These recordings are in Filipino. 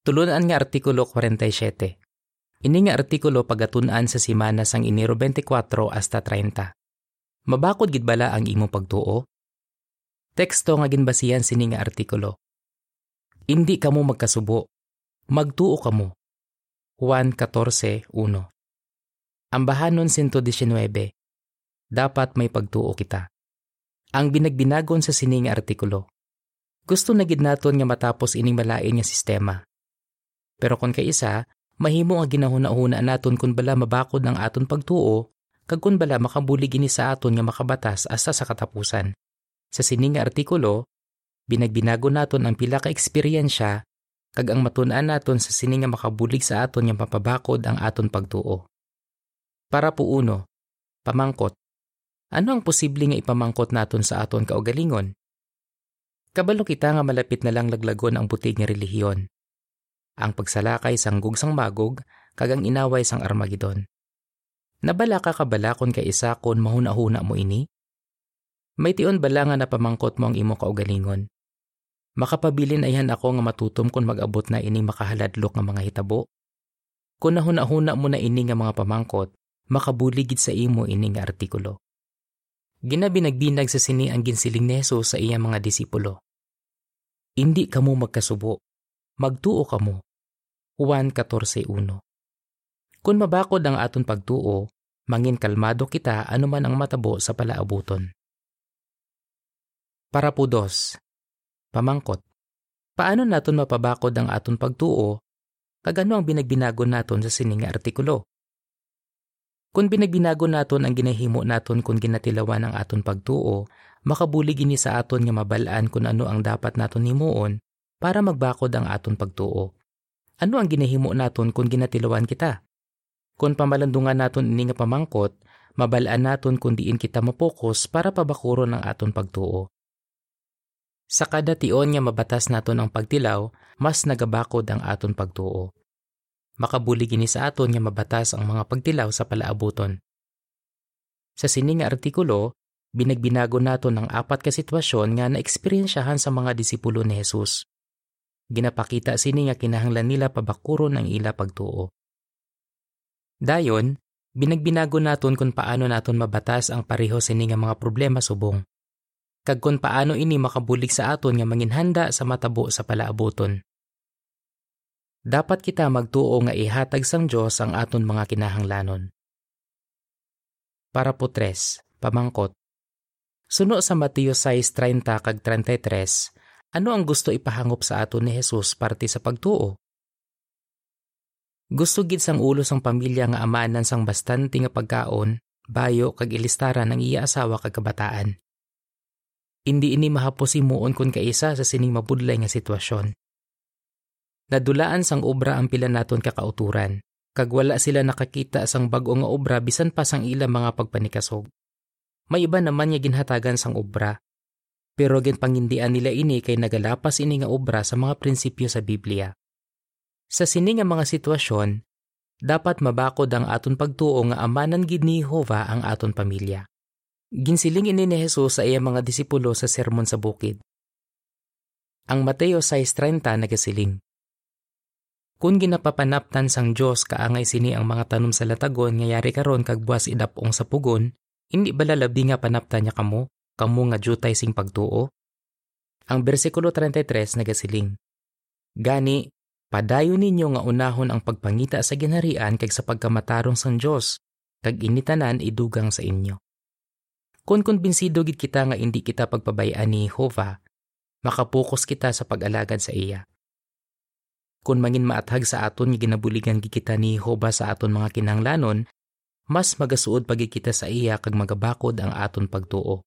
Tulunan nga Artikulo 47. Ini nga artikulo pagatunan sa simana sang Enero 24 hasta 30. Mabakod gid bala ang imo pagtuo? Teksto nga ginbasihan sini nga artikulo. Hindi kamo magkasubo. Magtuo kamo. Juan 14:1. Ambahanon 119. Dapat may pagtuo kita. Ang binagbinagon sa sini nga artikulo. Gusto na gid naton nga matapos ining malain nga sistema pero kung kay isa, mahimo nga ginahuna-huna naton kung bala mabakod ang aton pagtuo, kag kung bala makabuli gini sa aton nga makabatas asa sa katapusan. Sa sining nga artikulo, binagbinago naton ang pila ka eksperyensya kag ang matun-an naton sa sining nga makabulig sa aton nga mapabakod ang aton pagtuo. Para po uno, pamangkot. Ano ang posible nga ipamangkot naton sa aton kaugalingon? Kabalo kita nga malapit na lang laglagon ang butig nga relihiyon ang pagsalakay sang gugsang magog kag ang inaway sang Armageddon. Nabala ka kabala kon kay isa kon mahuna-huna mo ini? May tion bala nga napamangkot mo ang imo kaugalingon. Makapabilin ayhan ako nga matutom kon mag-abot na ining makahaladlok nga mga hitabo. Kung nahuna-huna mo na ini nga mga pamangkot, makabuligid sa imo ini nga artikulo. Ginabinagbinag sa sini ang ginsiling ni Jesus sa iyang mga disipulo. Hindi kamo magkasubo, magtuo kamo, Juan 14.1 Kung mabakod ang aton pagtuo, mangin kalmado kita anuman ang matabo sa palaabuton. Para po dos, pamangkot. Paano naton mapabakod ang aton pagtuo? Kagano ang binagbinago naton sa sining artikulo? Kung binagbinago naton ang ginahimo naton kung ginatilawan ang aton pagtuo, makabuli gini sa aton nga mabalaan kung ano ang dapat naton himuon para magbakod ang aton pagtuo. Ano ang ginahimo naton kung ginatilawan kita? Kung pamalandungan naton ini nga pamangkot, mabalaan naton kung diin kita mapokus para pabakuron ang aton pagtuo. Sa kada tion nga mabatas naton ang pagtilaw, mas nagabakod ang aton pagtuo. Makabuli gini sa aton nga mabatas ang mga pagtilaw sa palaabuton. Sa sining nga artikulo, binagbinago naton ang apat ka sitwasyon nga naeksperyensyahan sa mga disipulo ni Jesus ginapakita sini nga kinahanglan nila pabakuron ang ila pagtuo. Dayon, binagbinago naton kung paano naton mabatas ang pareho sini nga mga problema subong. Kag kung paano ini makabulig sa aton nga manginhanda sa matabo sa palaabuton. Dapat kita magtuo nga ihatag sang Dios ang aton mga kinahanglanon. Para po tres, pamangkot. Suno sa Mateo 6:30 kag 33, ano ang gusto ipahangop sa ato ni Jesus parte sa pagtuo? Gusto gid sang ulo sang pamilya nga amanan sang bastante nga pagkaon, bayo kag ilistara ng iya asawa kag kabataan. Hindi ini mahapos imuon kun kaisa sa sining mabudlay nga sitwasyon. Nadulaan sang obra ang pila naton kakauturan, kag wala sila nakakita sang bag-o nga obra bisan pa sang ilang mga pagpanikasog. May iba naman nga ginhatagan sang obra, pero ginpangindian nila ini kay nagalapas ini nga obra sa mga prinsipyo sa Biblia. Sa sini nga mga sitwasyon, dapat mabakod ang aton pagtuo nga amanan gid ni Jehova ang aton pamilya. Ginsiling ini ni Jesus sa iyang mga disipulo sa sermon sa bukid. Ang Mateo 6.30 nagasiling, Kung ginapapanaptan sang Dios kaangay sini ang mga tanom sa latagon nga yari karon kag buwas idapong sa pugon, hindi ba lalabi nga panaptan niya kamo? Kamo nga jutay sing pagtuo? Ang bersikulo 33 nagasiling, Gani, padayon ninyo nga unahon ang pagpangita sa ginharian kag sa pagkamatarong sang Dios, kag initanan idugang sa inyo. Kung kumbinsido gid kita nga hindi kita pagpabayaan ni Jehova, makapokus kita sa pag-alagad sa iya. Kung mangin maathag sa aton nga ginabuligan gid kita ni Jehova sa aton mga kinahanglanon, mas magasuod pagi kita sa iya kag magabakod ang aton pagtuo.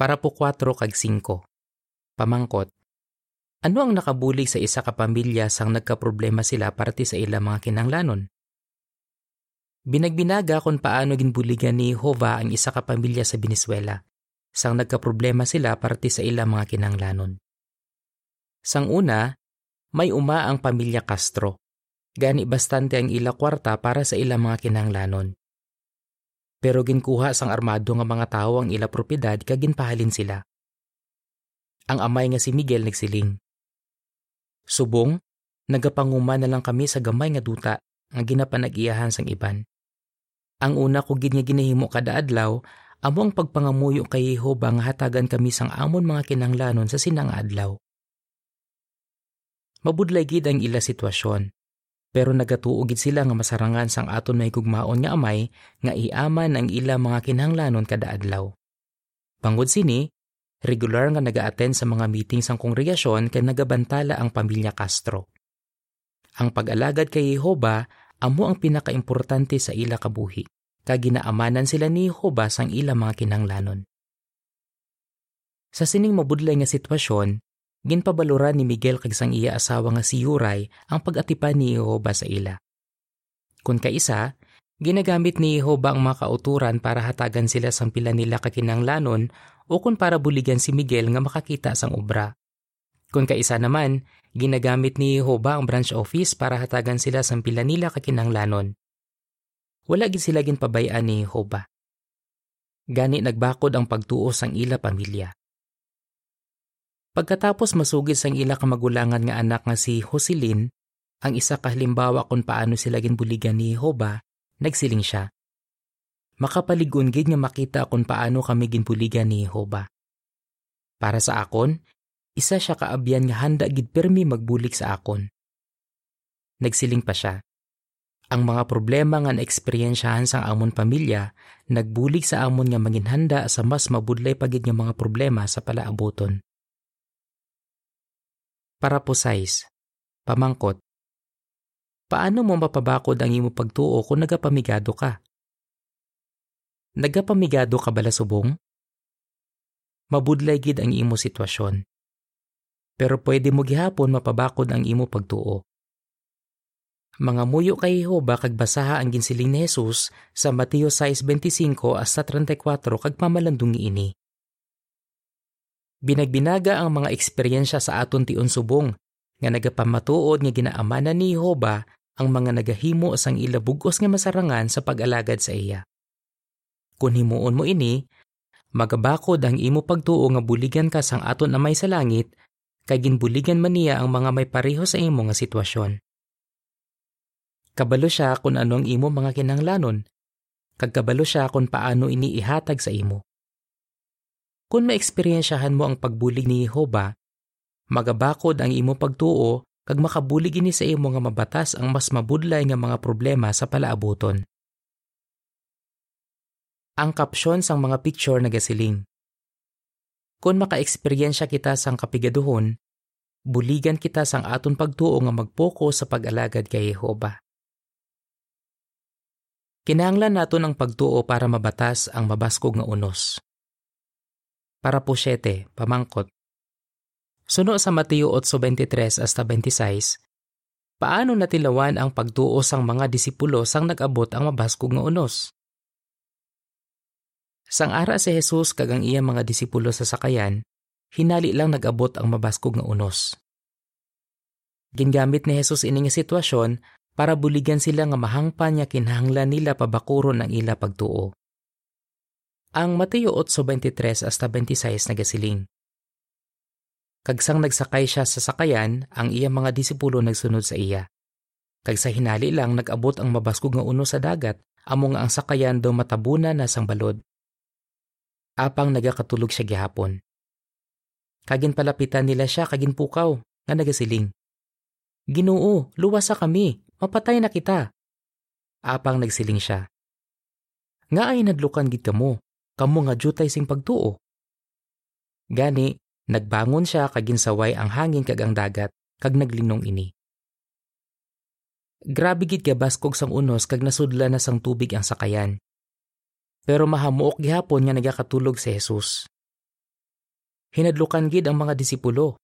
Para po 4 kag 5. Pamangkot. Ano ang nakabulig sa isa ka pamilya sang nagkaproblema sila parte sa ilang mga kinanglanon? Binagbinaga kung paano ginbuligan ni Jehova ang isa ka pamilya sa Venezuela sang nagkaproblema sila parte sa ilang mga kinanglanon. Sang una, may uma ang pamilya Castro. Gani bastante ang ila kwarta para sa ilang mga kinanglanon pero ginkuha sang armado nga mga tawo ang ila propiedad kag ginpahalin sila. Ang amay nga si Miguel nagsiling. Subong, Nagapanguma na lang kami sa gamay nga duta nga ginapanag-iyahan sang iban. Ang una ko gid nga ginahimo kada adlaw amo ang pagpangamuyo kay Jehova nga hatagan kami sang amon mga kinanglanon sa sinang adlaw. Mabudlay gid ang ila sitwasyon. Pero nagatuo gid sila nga masarangan sang aton mahigugmaon nga amay nga iaman ang ila mga kinahanglanon kada adlaw. Pangod sini, regular nga naga-attend sa mga meeting sang kongregasyon kay nagabantala ang pamilya Castro. Ang pag-alagad kay Jehova amo ang pinakaimportante sa ila kabuhi, kag ginaamanan sila ni Jehova sang ila mga kinahanglanon. Sa sining mabudlay nga sitwasyon, ginpabaluran ni Miguel kag sang iya asawa nga si Yuray ang pag-atipan ni Jehova sa ila. Kun kaisa, ginagamit ni Jehova ang mga kauturan para hatagan sila sang pila nila kakinanglanon o kun para buligan si Miguel nga makakita sang obra. Kun kaisa naman, ginagamit ni Jehova ang branch office para hatagan sila sang pila nila kakinanglanon. Wala gid sila ginpabayaan ni Jehova. Gani nagbakod ang pagtuo sang ila pamilya. Pagkatapos masugid sang ila ka magulangan nga anak nga si Jocelyn, ang isa ka halimbawa kung paano sila ginbuligan ni Jehova, nagsiling siya. Makapaligon gid nga makita kung paano kami ginbuligan ni Jehova. Para sa akon, isa siya kaabyan nga handa gid permi magbulik sa akon. Nagsiling pa siya. Ang mga problema nga naeksperyensyahan sang amon pamilya, nagbulig sa amon nga manginhanda sa mas mabudlay pagid nga mga problema sa palaaboton. Para po size. Pamangkot. Paano mo mapabakod ang imo pagtuo kung nagapamigado ka? Nagapamigado ka bala subong? Mabudlay gid ang imo sitwasyon. Pero pwede mo gihapon mapabakod ang imo pagtuo. Mga muyo kay Jehova kag basaha ang ginsiling ni Jesus sa Mateo 6:25 hasta 34 kag pamalandong ini. Binagbinaga ang mga eksperyensya sa aton tiun subong nga nagapamatuod nga ginaamanan ni Jehova ang mga nagahimo sang ilabugos nga masarangan sa pag-alagad sa iya. Kung himuon mo ini, magabakod ang imo pagtuo nga buligan ka sang aton amay sa langit kay ginbuligan man niya ang mga may pareho sa imo nga sitwasyon. Kabalo siya kung ano ang imo mga kinanglanon, kag kabalo siya kung paano ini ihatag sa imo. Kung maeksperiensyahan mo ang pagbulig ni Jehova, magabakod ang imo pagtuo kag makabulig ini sa imo nga mabatas ang mas mabudlay nga mga problema sa palaaboton. Ang kapsyon sang mga picture nagasiling. Kung makaeksperyensya kita sang kapigaduhon, buligan kita sang aton pagtuo nga magpoko sa pag-alagad kay Jehova. Kinahanglan naton ang pagtuo para mabatas ang mabaskog nga unos. Para po 7, pamangkot. Suno sa Mateo 8.23 hasta 26, paano natilawan ang pagtuo sang mga disipulo sang nag-abot ang mabaskog nga unos? Sang ara si Jesus kag ang iya mga disipulo sa sakayan, hinali lang nag-abot ang mabaskog nga unos. Gingamit ni Jesus ini nga sitwasyon para buligan sila nga mahangpan niya kinahanglan nila pabakuron ang ila pagtuo. Ang Mateo 8.23 hasta 26 nagasiling. Kagsang nagsakay siya sa sakayan, ang iyang mga disipulo nagsunod sa iya. Kag sa hinali lang nag-abot ang mabaskog nga uno sa dagat, amo nga ang sakayan daw matabunan na sang balod. Apang nagakatulog siya gihapon. Kagin palapitan nila siya kagin pukaw, nga nagasiling. Ginoo, luwasa kami, mapatay na kita. Apang nagsiling siya. Nga ay nadlukan gid kamo, kamo nga jutay sing pagtuo. Gani, nagbangon siya kag ginsaway ang hangin kag ang dagat kag naglinong ini. Grabe gid ka baskog sang unos kag nasudla na sang tubig ang sakayan. Pero mahamuok gihapon nga nagakatulog si Jesus. Hinadlukan gid ang mga disipulo.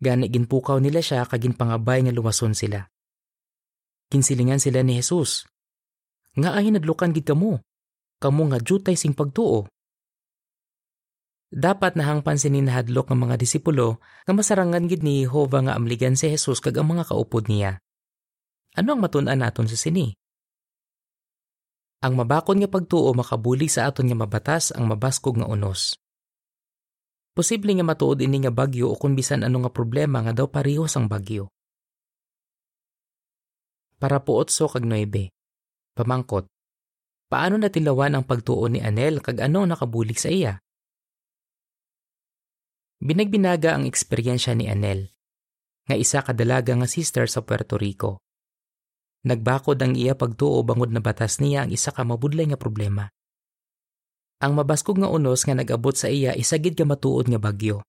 Gani ginpukaw nila siya kag ginpangabay nga lumason sila. Kinsilingan sila ni Jesus. Nga ay hinadlukan gid kamo. Kamo nga jutay sing pagtuo. Dapat nahangpan sininahadlok ng mga disipulo nga masarangan gid ni Jehova nga amligan si Jesus kag ang mga kaupod niya. Ano ang matun-an naton sa sini? Ang mabakon nga pagtuo makabuli sa aton nga mabatas ang mabaskog nga unos. Posible nga matuod ini nga bagyo o kung bisan ano nga problema nga daw pareho sang bagyo. Para po 8 kag 9. Pamangkot. Paano natilawan ang pagtuo ni Anel kag ano nakabulig sa iya? Binagbinaga ang eksperyensya ni Anel, nga isa kadalaga nga sister sa Puerto Rico. Nagbakod ang iya pagtuo bangod na batas niya ang isa ka mabudlay nga problema. Ang mabaskog nga unos nga nag-abot sa iya isagid ka matuod nga bagyo.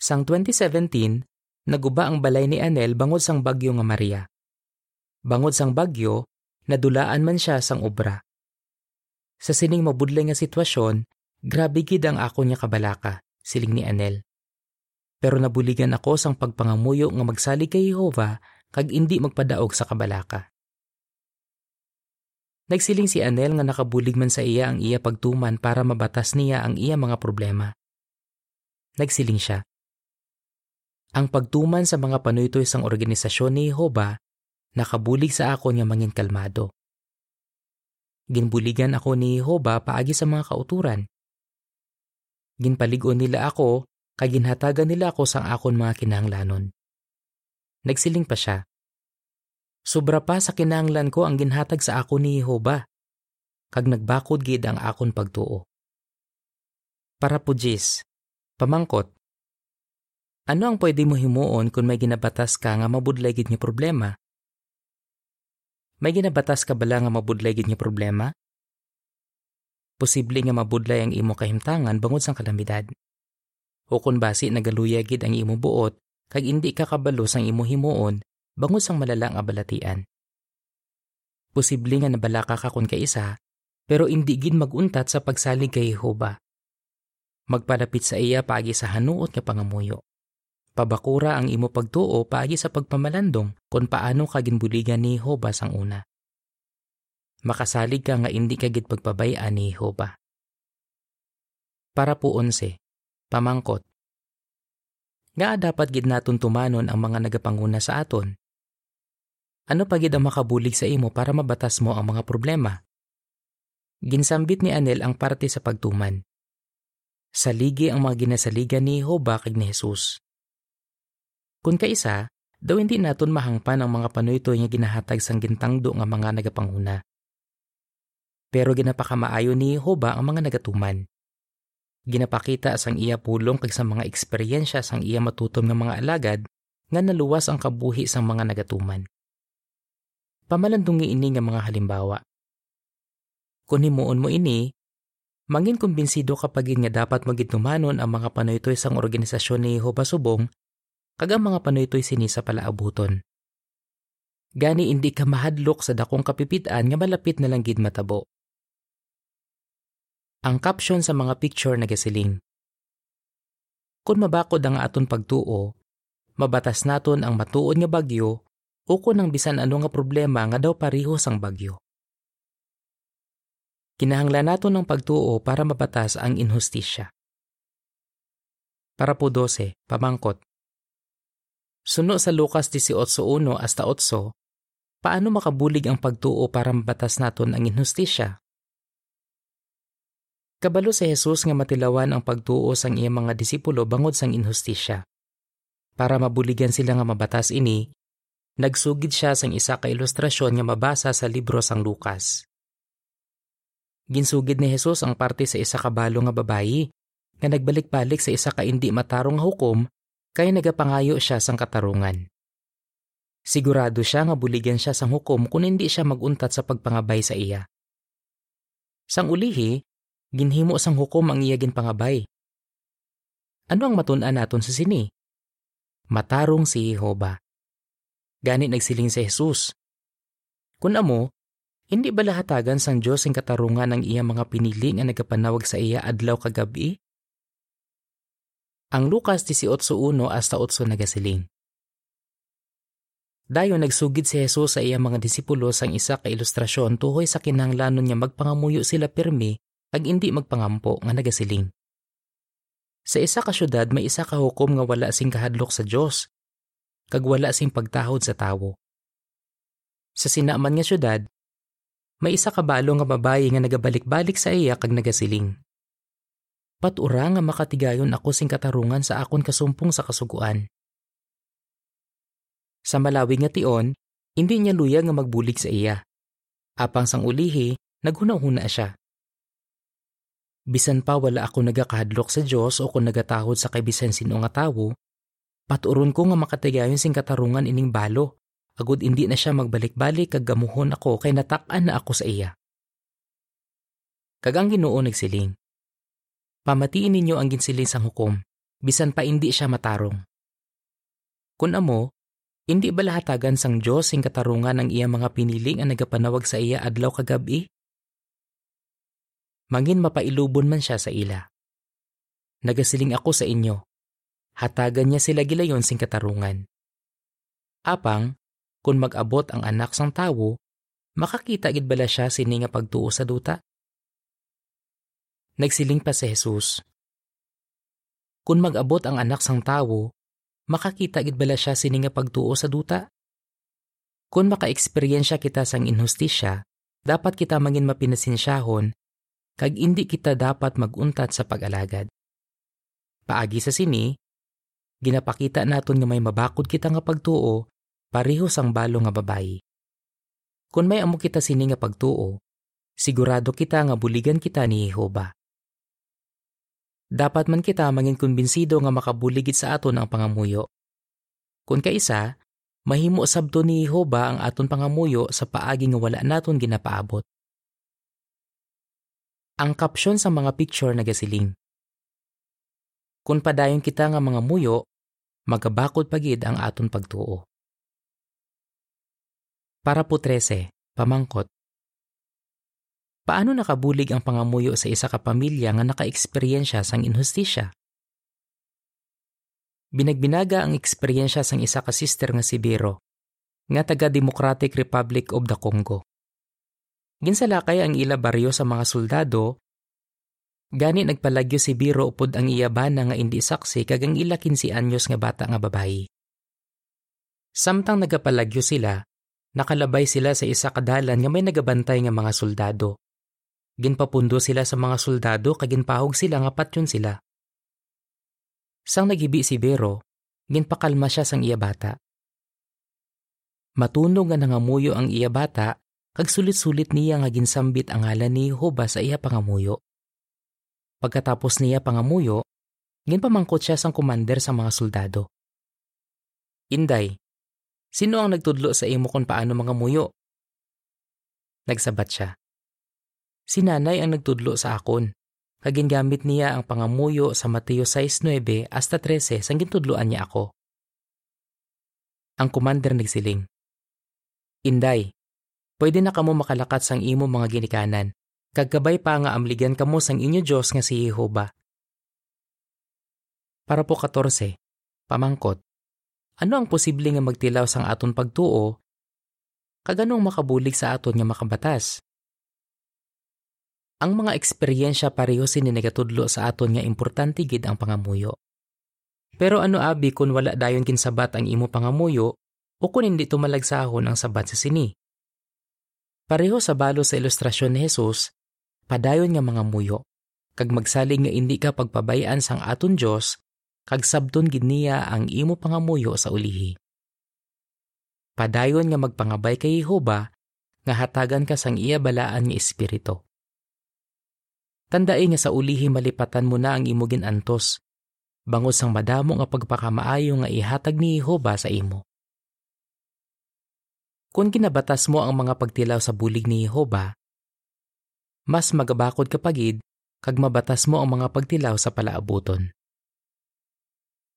Sang 2017, naguba ang balay ni Anel bangod sang bagyo nga Maria. Bangod sang bagyo, nadulaan man siya sang obra. Sa sining mabudlay nga sitwasyon, grabe gid ang ako niya kabalaka, siling ni Anel. Pero nabuligan ako sang pagpangamuyo nga magsalig kay Jehova kag indi magpadaog sa kabalaka. Nagsiling si Anel nga nakabulig man sa iya ang iya pagtuman para mabatas niya ang iya mga problema. Nagsiling siya. Ang pagtuman sa mga panuytoy sang organisasyon ni Jehova nakabulig sa ako niya mangin kalmado. Ginbuligan ako ni Jehova paagi sa mga kauturan. Ginpaligon nila ako kay ginhatagan nila ako sang akon mga kinahanglanon. Nagsiling pa siya. Sobra pa sa kinahanglan ko ang ginhatag sa ako ni Jehova. Kag nagbakod gid ang akon pagtuo. Para po Jis, pamangkot. Ano ang pwede mo himuon kung may ginabatas ka nga mabudlay gid nga problema? May ginabatas ka bala nga mabudlay gid nga problema? Posible nga mabudlay ang imo kahimtangan bangod sang kalamidad. O kung basi nagaluya gid ang imo buot kag indi ka kabalo sang imo himuon bangod sang malalang abalatian. Posible nga nabalaka ka kun kaisa, pero indi gid maguntat sa pagsalig kay Jehova. Magpalapit sa iya paagi sa hanuot nga pangamuyo. Pabakura ang imo pagtuo paagi sa pagpamalandong kung paano ka ginbuligan ni Jehova sang una. Makasalig ka nga indi ka gid pagpabayaan ni Jehova. Para po onse, pamangkot, nga dapat gid naton tumanon ang mga nagapanguna sa aton. Ano pa gid ang makabulig sa imo para mabatas mo ang mga problema? Ginsambit ni Anel ang parte sa pagtuman. Saligi ang mga ginasaligan ni Jehova kag ni Jesus. Kung kaisa, daw hindi naton mahangpan ang mga panuytoy nga ginahatag sang gintangdo nga mga nagapanguna. Pero ginapakamaayo ni Jehova ang mga nagatuman. Ginapakita sang iya pulong kag sa mga eksperyensya sang iya matutom nga mga alagad nga naluwas ang kabuhi sang mga nagatuman. Pamalandungi ini nga mga halimbawa. Kung himuon mo ini, mangin kumbinsido kapag nga dapat magitumanon ang mga panuytoy sang organisasyon ni Jehova Subong kag ang mga panuytoy sini sa palaabuton. Gani indi ka mahadlok sa dakong kapipitan nga malapit na lang gid matabo. Ang caption sa mga picture nagasiling. Kung mabakod ang aton pagtuo, mabatas naton ang matuod nga bagyo o kung ang bisan ano nga problema nga daw pareho sang bagyo. Kinahanglan naton ng pagtuo para mabatas ang inhustisya. Para po 12, pamangkot. Suno sa Lucas 18.1 hasta 8, paano makabulig ang pagtuo para mabatas naton ang inhustisya? Kabalo sa Jesus nga matilawan ang pagtuo sang iyang mga disipulo bangod sang inhustisya. Para mabuligan sila nga mabatas ini, nagsugid siya sang isa ka ilustrasyon nga mabasa sa libro sang Lukas. Ginsugid ni Jesus ang parte sa isa ka balo nga babayi nga nagbalik-balik sa isa ka indi matarong hukom kay nagapangayo siya sang katarungan. Sigurado siya nga buligan siya sang hukom kung hindi siya maguntat sa pagpangabay sa iya. Sang ulihi, ginhimo sang hukom ang iya ginpangabay. Ano ang matun-an naton sa sini? Matarong si Jehova. Gani nagsiling si Jesus. Kun amo, hindi ba lahatagan sang Diyos ang katarungan ng iya mga pinili nga nagapanawag sa iya adlaw kagabi? Ang Lucas 18.1 hasta 8 nagasiling. Dayo nagsugid si Jesus sa iya mga disipulo sang isa ka ilustrasyon tuhoy sa kinahanglanon niya magpangamuyo sila pirmi ag hindi magpangampo nga nagasiling. Sa isa ka syudad may isa ka hukom nga wala sing kahadlok sa Dios kag wala sing pagtahod sa tawo. Sa sinaman nga syudad may isa ka balo nga babayi nga nagabalik-balik sa iya kag nagasiling. Patura nga makatigayon ako sing katarungan sa akon kasumpong sa kasuguan. Sa malawi nga tion, Hindi niya luya nga magbulig sa iya. Apang sang ulihi, naghuna-huna siya. Bisan pa wala ako nagakahadlok sa Dios o kung nagatahod sa kay bisan sino nga tawo, paturon ko nga makatigayon sing katarungan ining balo, agud hindi na siya magbalik-balik kag gamuhon ako kay natak-an na ako sa iya. Kagang Ginoo nagsiling. Pamatiin ninyo ang ginsiling sang hukom, bisan pa hindi siya matarong. Kun amo, hindi ba lahatagan sang Dios sing katarungan ang iya mga piniling ang nagapanawag sa iya adlaw kagabi? Mangin mapailubon man siya sa ila. Nagasiling ako sa inyo, hatagan niya sila gilayon sing katarungan. Apang, kung mag-abot ang anak sang tawo, makakita gid bala siya sini nga pagtuo sa duta? Nagsiling pa si Jesus. Kung mag-abot ang anak sang tawo, makakita gid bala siya sini nga pagtuo sa duta? Kung maka-eksperyensya kita sang inhustisya, dapat kita mangin mapinasinsyahon kag indi kita dapat maguntat sa pag-alagad. Paagi sa sini, ginapakita naton nga may mabakod kita nga pagtuo, pareho sang balo nga babayi. Kung may amo kita sini nga pagtuo, sigurado kita nga buligan kita ni Jehova. Dapat man kita mangin kumbinsido nga makabuligid sa aton ang pangamuyo. Kung kaisa, mahimo sabto ni Jehova ang aton pangamuyo sa paagi nga wala naton ginapaabot ang kapsyon sa mga picture na gasiling. Kung padayon kita nga mga muyo, magabakod pagid ang aton pagtuo. Para po 13, pamangkot. Paano nakabulig ang pangamuyo sa isa ka pamilya nga naka-eksperyensya sang inhustisya? Binagbinaga ang eksperyensya sang isa ka sister nga si Biro, nga taga Democratic Republic of the Congo. Ginsalakay ang ila baryo sa mga soldado. Gani nagpalagyo si Biro upod ang iya bana nga indi saksi kag ang ila 15 anyos nga bata nga babayi. Samtang nagapalagyo sila, nakalabay sila sa isa kadalan nga may nagabantay nga mga soldado. Ginpapundo sila sa mga soldado kag ginpahog sila nga patyon sila. Sang nagibi si Bero, ginpakalma siya sang iya bata. Matunog nga nangamuyo ang iya bata kag sulit-sulit niya nga ginsambit ang ngalan ni Jehova sa iya pangamuyo. Pagkatapos niya pangamuyo, ginpamangkot siya sang commander sa mga soldado. Inday, sino ang nagtudlo sa imo kung paano mga muyo? Nagsabat siya. Si nanay ang nagtudlo sa akon. Kagingamit niya ang pangamuyo sa Mateo 6.9 hasta 13 sang gintudloan niya ako. Ang commander nagsiling. Inday, pwede na kamo makalakat sang imo mga ginikanan. Kagkabay pa nga amligan kamo sang inyo Diyos nga si Jehova. Para po 14, pamangkot. Ano ang posible nga magtilaw sang aton pagtuo? Kaganong makabulig sa aton nga makabatas? Ang mga eksperyensya pareho sininegatudlo sa aton nga importante gid ang pangamuyo. Pero ano abi kung wala dayon kinsabat ang imo pangamuyo o kung hindi tumalagsahon ang sabat sa sini? Pareho sa balo sa ilustrasyon ni Jesus, padayon nga mga muyo, kag magsaling nga indi ka pagpabayaan sang aton Dios, kag sabton gid niya ang imo pangamuyo sa ulihi. Padayon nga magpangabay kay Jehova, nga hatagan ka sang iya balaan nga espiritu. Tandai nga sa ulihi malipatan mo na ang imo ginantos, bangod sang madamo nga pagpakamaayo nga ihatag ni Jehova sa imo. Kung ginabatas mo ang mga pagtilaw sa bulig ni Jehova, mas magabakod kapagid kag mabatas mo ang mga pagtilaw sa palaabuton.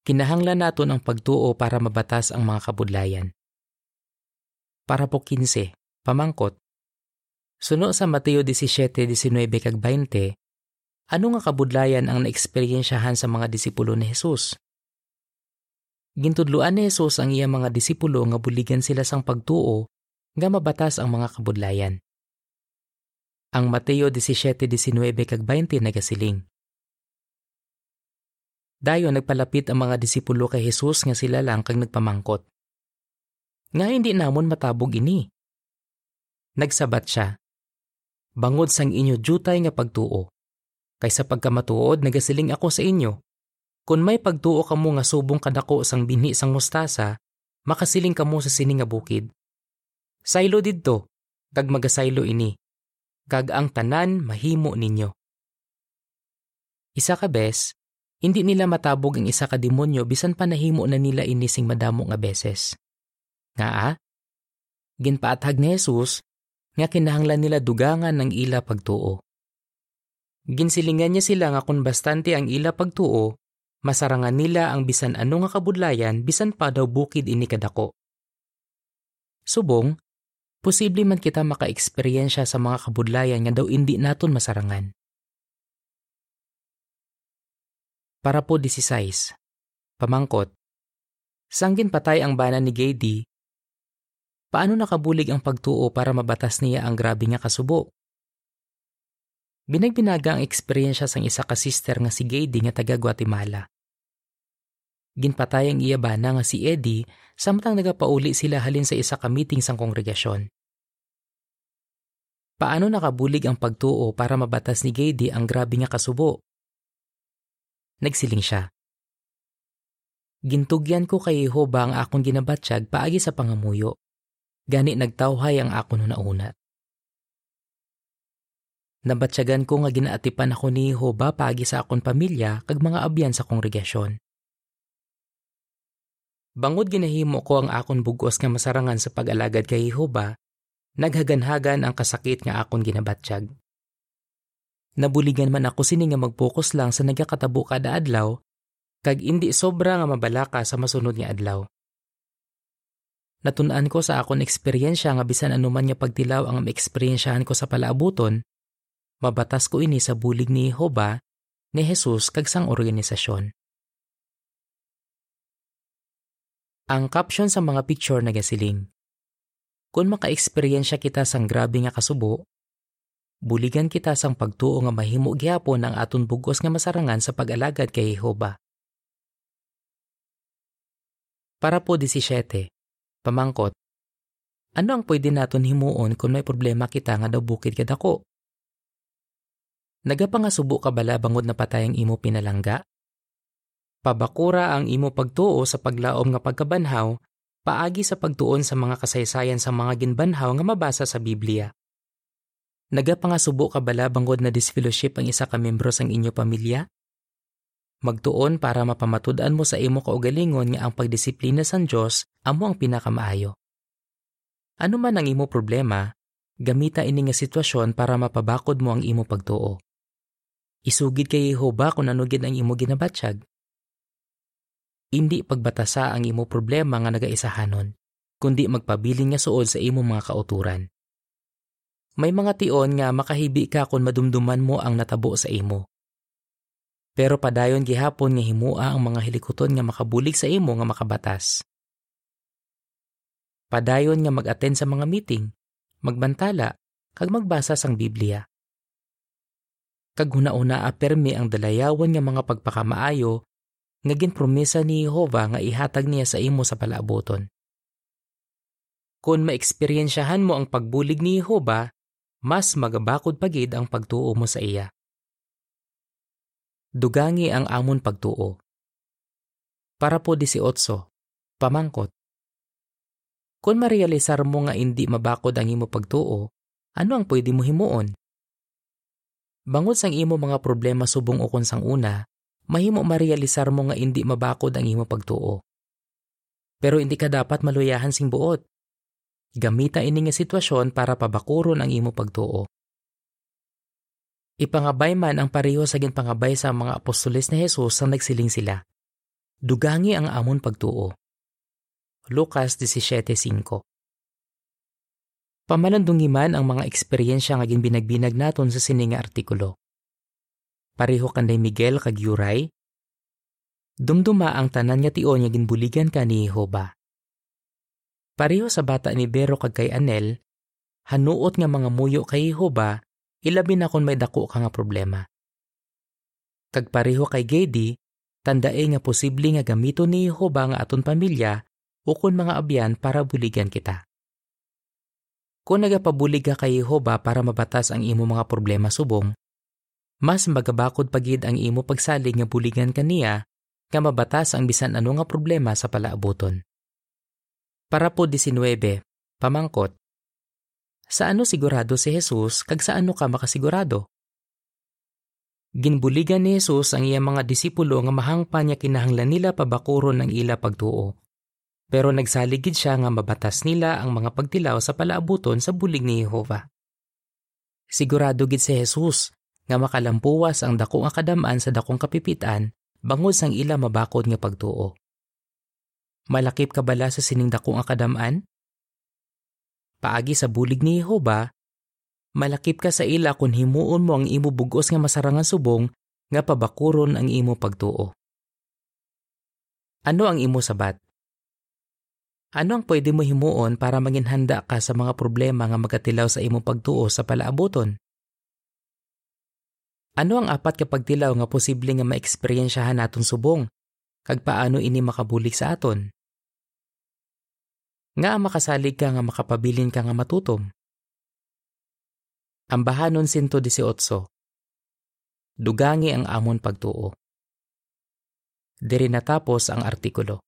Kinahanglan naton ang pagtuo para mabatas ang mga kabudlayan. Para po 15, pamangkot. Suno sa Mateo 17:19 kag 20, ano nga kabudlayan ang naeksperyensyahan sa mga disipulo ni Jesus? Gintudluan ni Jesus ang iya mga disipulo nga buligan sila sang pagtuo nga mabatas ang mga kabudlayan. Ang Mateo 17:19 kag 20 nagasiling. Dayo nagpalapit ang mga disipulo kay Jesus nga sila lang kag nagpamangkot. Nga hindi namon matabog ini. Nagsabat siya. Bangod sang inyo jutay nga pagtuo. Kaysa pagkamatuod nagasiling ako sa inyo kung may pagtuo kamo nga subong kadako sang binhi sang mustasa, makasiling kamo sa sini nga bukid. Saylo didto, kag magasaylo ini, kag ang tanan mahimo ninyo. Isa ka bes, hindi nila matabog ang isa ka demonyo bisan pa nahimo na nila inising madamo nga beses. Nga a? Ginpaathag ni Jesus nga kinahanglan nila dugangan ng ila pagtuo. Ginsilingan niya sila nga kung bastante ang ila pagtuo, masarangan nila ang bisan ano nga kabudlayan bisan pa daw bukid ini kadako. Subong, posible man kita maka-eksperyensya sa mga kabudlayan nga daw hindi naton masarangan. Para po 16. Pamangkot. Sanggin patay ang bana ni Gady Paano nakabulig ang pagtuo para mabatas niya ang grabe nga kasubo? Binagbinaga ang eksperyensya sang isa ka sister nga si Gady nga taga Guatemala. Ginpatay ang iya bana nga si Eddie samtang nagapauli sila halin sa isa ka meeting sang kongregasyon. Paano nakabulig ang pagtuo para mabatas ni Gady ang grabe nga kasubo? Nagsiling siya. Gintugyan ko kay Jehova ang akong ginabatsyag paagi sa pangamuyo gani nagtawhay ang ako no nauna. Nabatsyagan ko nga ginaatipan ako ni Jehova pagi sa akon pamilya kag mga abyan sa kongregasyon. Bangod ginahimo ko ang akon bugos nga masarangan sa pag-alagad kay Jehova, naghaganhagan ang kasakit nga akon ginabatsyag. Nabuligan man ako sini nga mag-focus lang sa nagakatabo kada adlaw, kag indi sobra nga mabalaka sa masunod nga adlaw. Natunan ko sa akon eksperyensya nga bisan anuman nga pagtilaw ang eksperyensyahan ko sa palaabuton, mabatas ko ini sa bulig ni Jehova ni Jesus kag sang organisasyon. Ang caption sa mga picture nagasiling. Kung maka-eksperyensya kita sang grabe nga kasubo, buligan kita sang pagtuo nga mahimo gyapon ang aton bugos nga masarangan sa pag-alagad kay Jehova. Para po 17. Pamangkot, ano ang pwede naton himuon kung may problema kita nga daw bukid kadako? Nagapangasubo ka bala bangod na patayang imo pinalangga? Pabakura ang imo pagtuo sa paglaom nga pagkabanhaw, paagi sa pagtuon sa mga kasaysayan sa mga ginbanhaw nga mabasa sa Biblia. Nagapangasubo ka bala bangod na disfellowship ang isa ka membro sang inyo pamilya? Magtuon para mapamatud-an mo sa imo kaugalingon nga ang pagdisiplina sang Dios amo ang pinakamaayo. Ano man ang imo problema, gamita ini nga sitwasyon para mapabakod mo ang imo pagtuo. Isugid kay Jehova kung ano gid ang imo ginabatsyag. Hindi pagbatasa ang imo problema nga nagaisahanon, kundi magpabilin nga suod sa imo mga kauturan. May mga tion nga makahibi ka kung madumduman mo ang natabo sa imo. Pero padayon gihapon nga himua ang mga hilikoton nga makabulig sa imo nga makabatas. Padayon nga mag-attend sa mga meeting, magbantala, kag magbasa sang Biblia. Kag huna-una apermi ang dalayawan nga mga pagpakamaayo nga ginpromesa ni Jehova nga ihatag niya sa imo sa palaaboton. Kung maeksperiensyahan mo ang pagbulig ni Jehova, mas magabakod pagid ang pagtuo mo sa iya dugangi ang amon pagtuo. Para po 18, pamangkot. Kung marealisar mo nga hindi mabakod ang imo pagtuo, ano ang pwede mo himuon? Bangod sang imo mga problema subong ukon sang una, mahimo marealisar mo nga hindi mabakod ang imo pagtuo. Pero hindi ka dapat maluyahan sing buot. Gamita ini nga sitwasyon para pabakuron ang imo pagtuo. Ipangabay man ang pareho sa ginpangabay sa mga apostoles ni Jesus sa nagsiling sila. Dugangi ang amon pagtuo. Lucas 17.5 Pamalandungi man ang mga eksperyensya nga ginbinagbinag naton sa sininga artikulo. Pareho kanday Miguel kag Yuray, dumduma ang tanan nga tion nga ginbuligan ka ni Jehova. Pareho sa bata ni Bero kag kay Anel, hanuot nga mga muyo kay Jehova ilabi na kung may dako ka nga problema. Kag pareho kay Gedi, tandae nga posible nga gamito ni Jehova nga aton pamilya ukon mga abyan para buligan kita. Kung nagapabulig ka kay Jehova para mabatas ang imo mga problema subong, mas magabakod pagid ang imo pagsalig nga buligan kaniya nga mabatas ang bisan ano nga problema sa palaabuton. Para po 19, pamangkot, Sa ano sigurado si Jesus kag sa ano ka makasigurado? Ginbuligan ni Jesus ang iyang mga disipulo nga mahangpa niya kinahanglan nila pabakuron ang ila pagtuo. Pero nagsaligid siya nga mabatas nila ang mga pagtilaw sa palaabuton sa bulig ni Jehova. Sigurado gid si Jesus nga makalampuwas ang dakong akadamaan sa dakong kapipitan bangod sang ila mabakod nga pagtuo. Malakip ka bala sa sining dakong akadamaan? Paagi sa bulig ni Jehova, malakip ka sa ila kung himuon mo ang imo bugos nga masarangan subong nga pabakuron ang imo pagtuo. Ano ang imo sabat? Ano ang pwede mo himuon para manginhanda ka sa mga problema nga magatilaw sa imo pagtuo sa palaabuton? Ano ang apat ka pagtilaw nga posible nga maeksperiensyahan naton subong? Kag paano ini makabulik sa aton? Nga makasalig ka nga makapabilin ka nga matutom? Ambahanon 118. Dugangi ang amon pagtuo. Diri natapos ang artikulo.